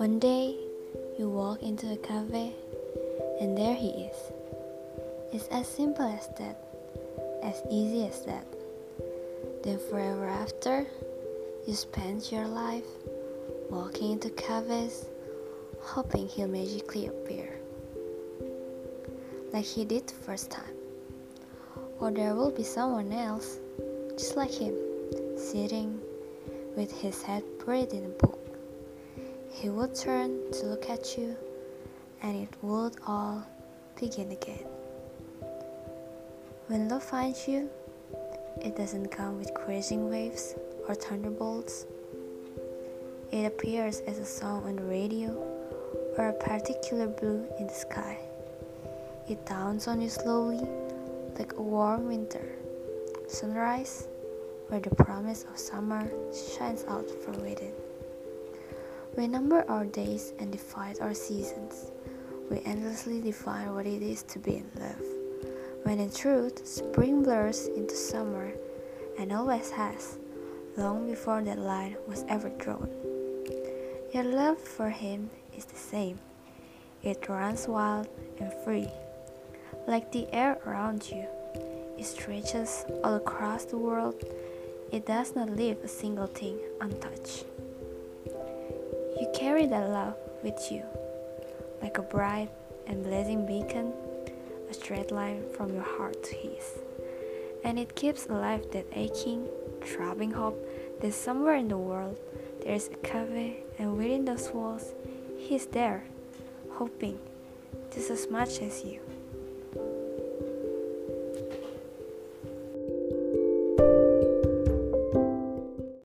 One day, you walk into a cafe, and there he is. It's as simple as that, as easy as that. Then, forever after, you spend your life walking into cafes, hoping he'll magically appear. Like he did the first time. Or there will be someone else, just like him, sitting with his head buried in a book. He would turn to look at you, and it would all begin again. When love finds you, it doesn't come with crashing waves or thunderbolts. It appears as a song on the radio or a particular blue in the sky. It dawns on you slowly like a warm winter sunrise where the promise of summer shines out from within. We number our days and divide our seasons. We endlessly define what it is to be in love. When in truth, spring blurs into summer and always has, long before that line was ever drawn. Your love for him is the same. It runs wild and free, like the air around you. It stretches all across the world. It does not leave a single thing untouched. Carry that love with you, like a bright and blazing beacon, a straight line from your heart to his. And it keeps alive that aching, throbbing hope that somewhere in the world there is a cafe, and within those walls, he is there, hoping just as much as you.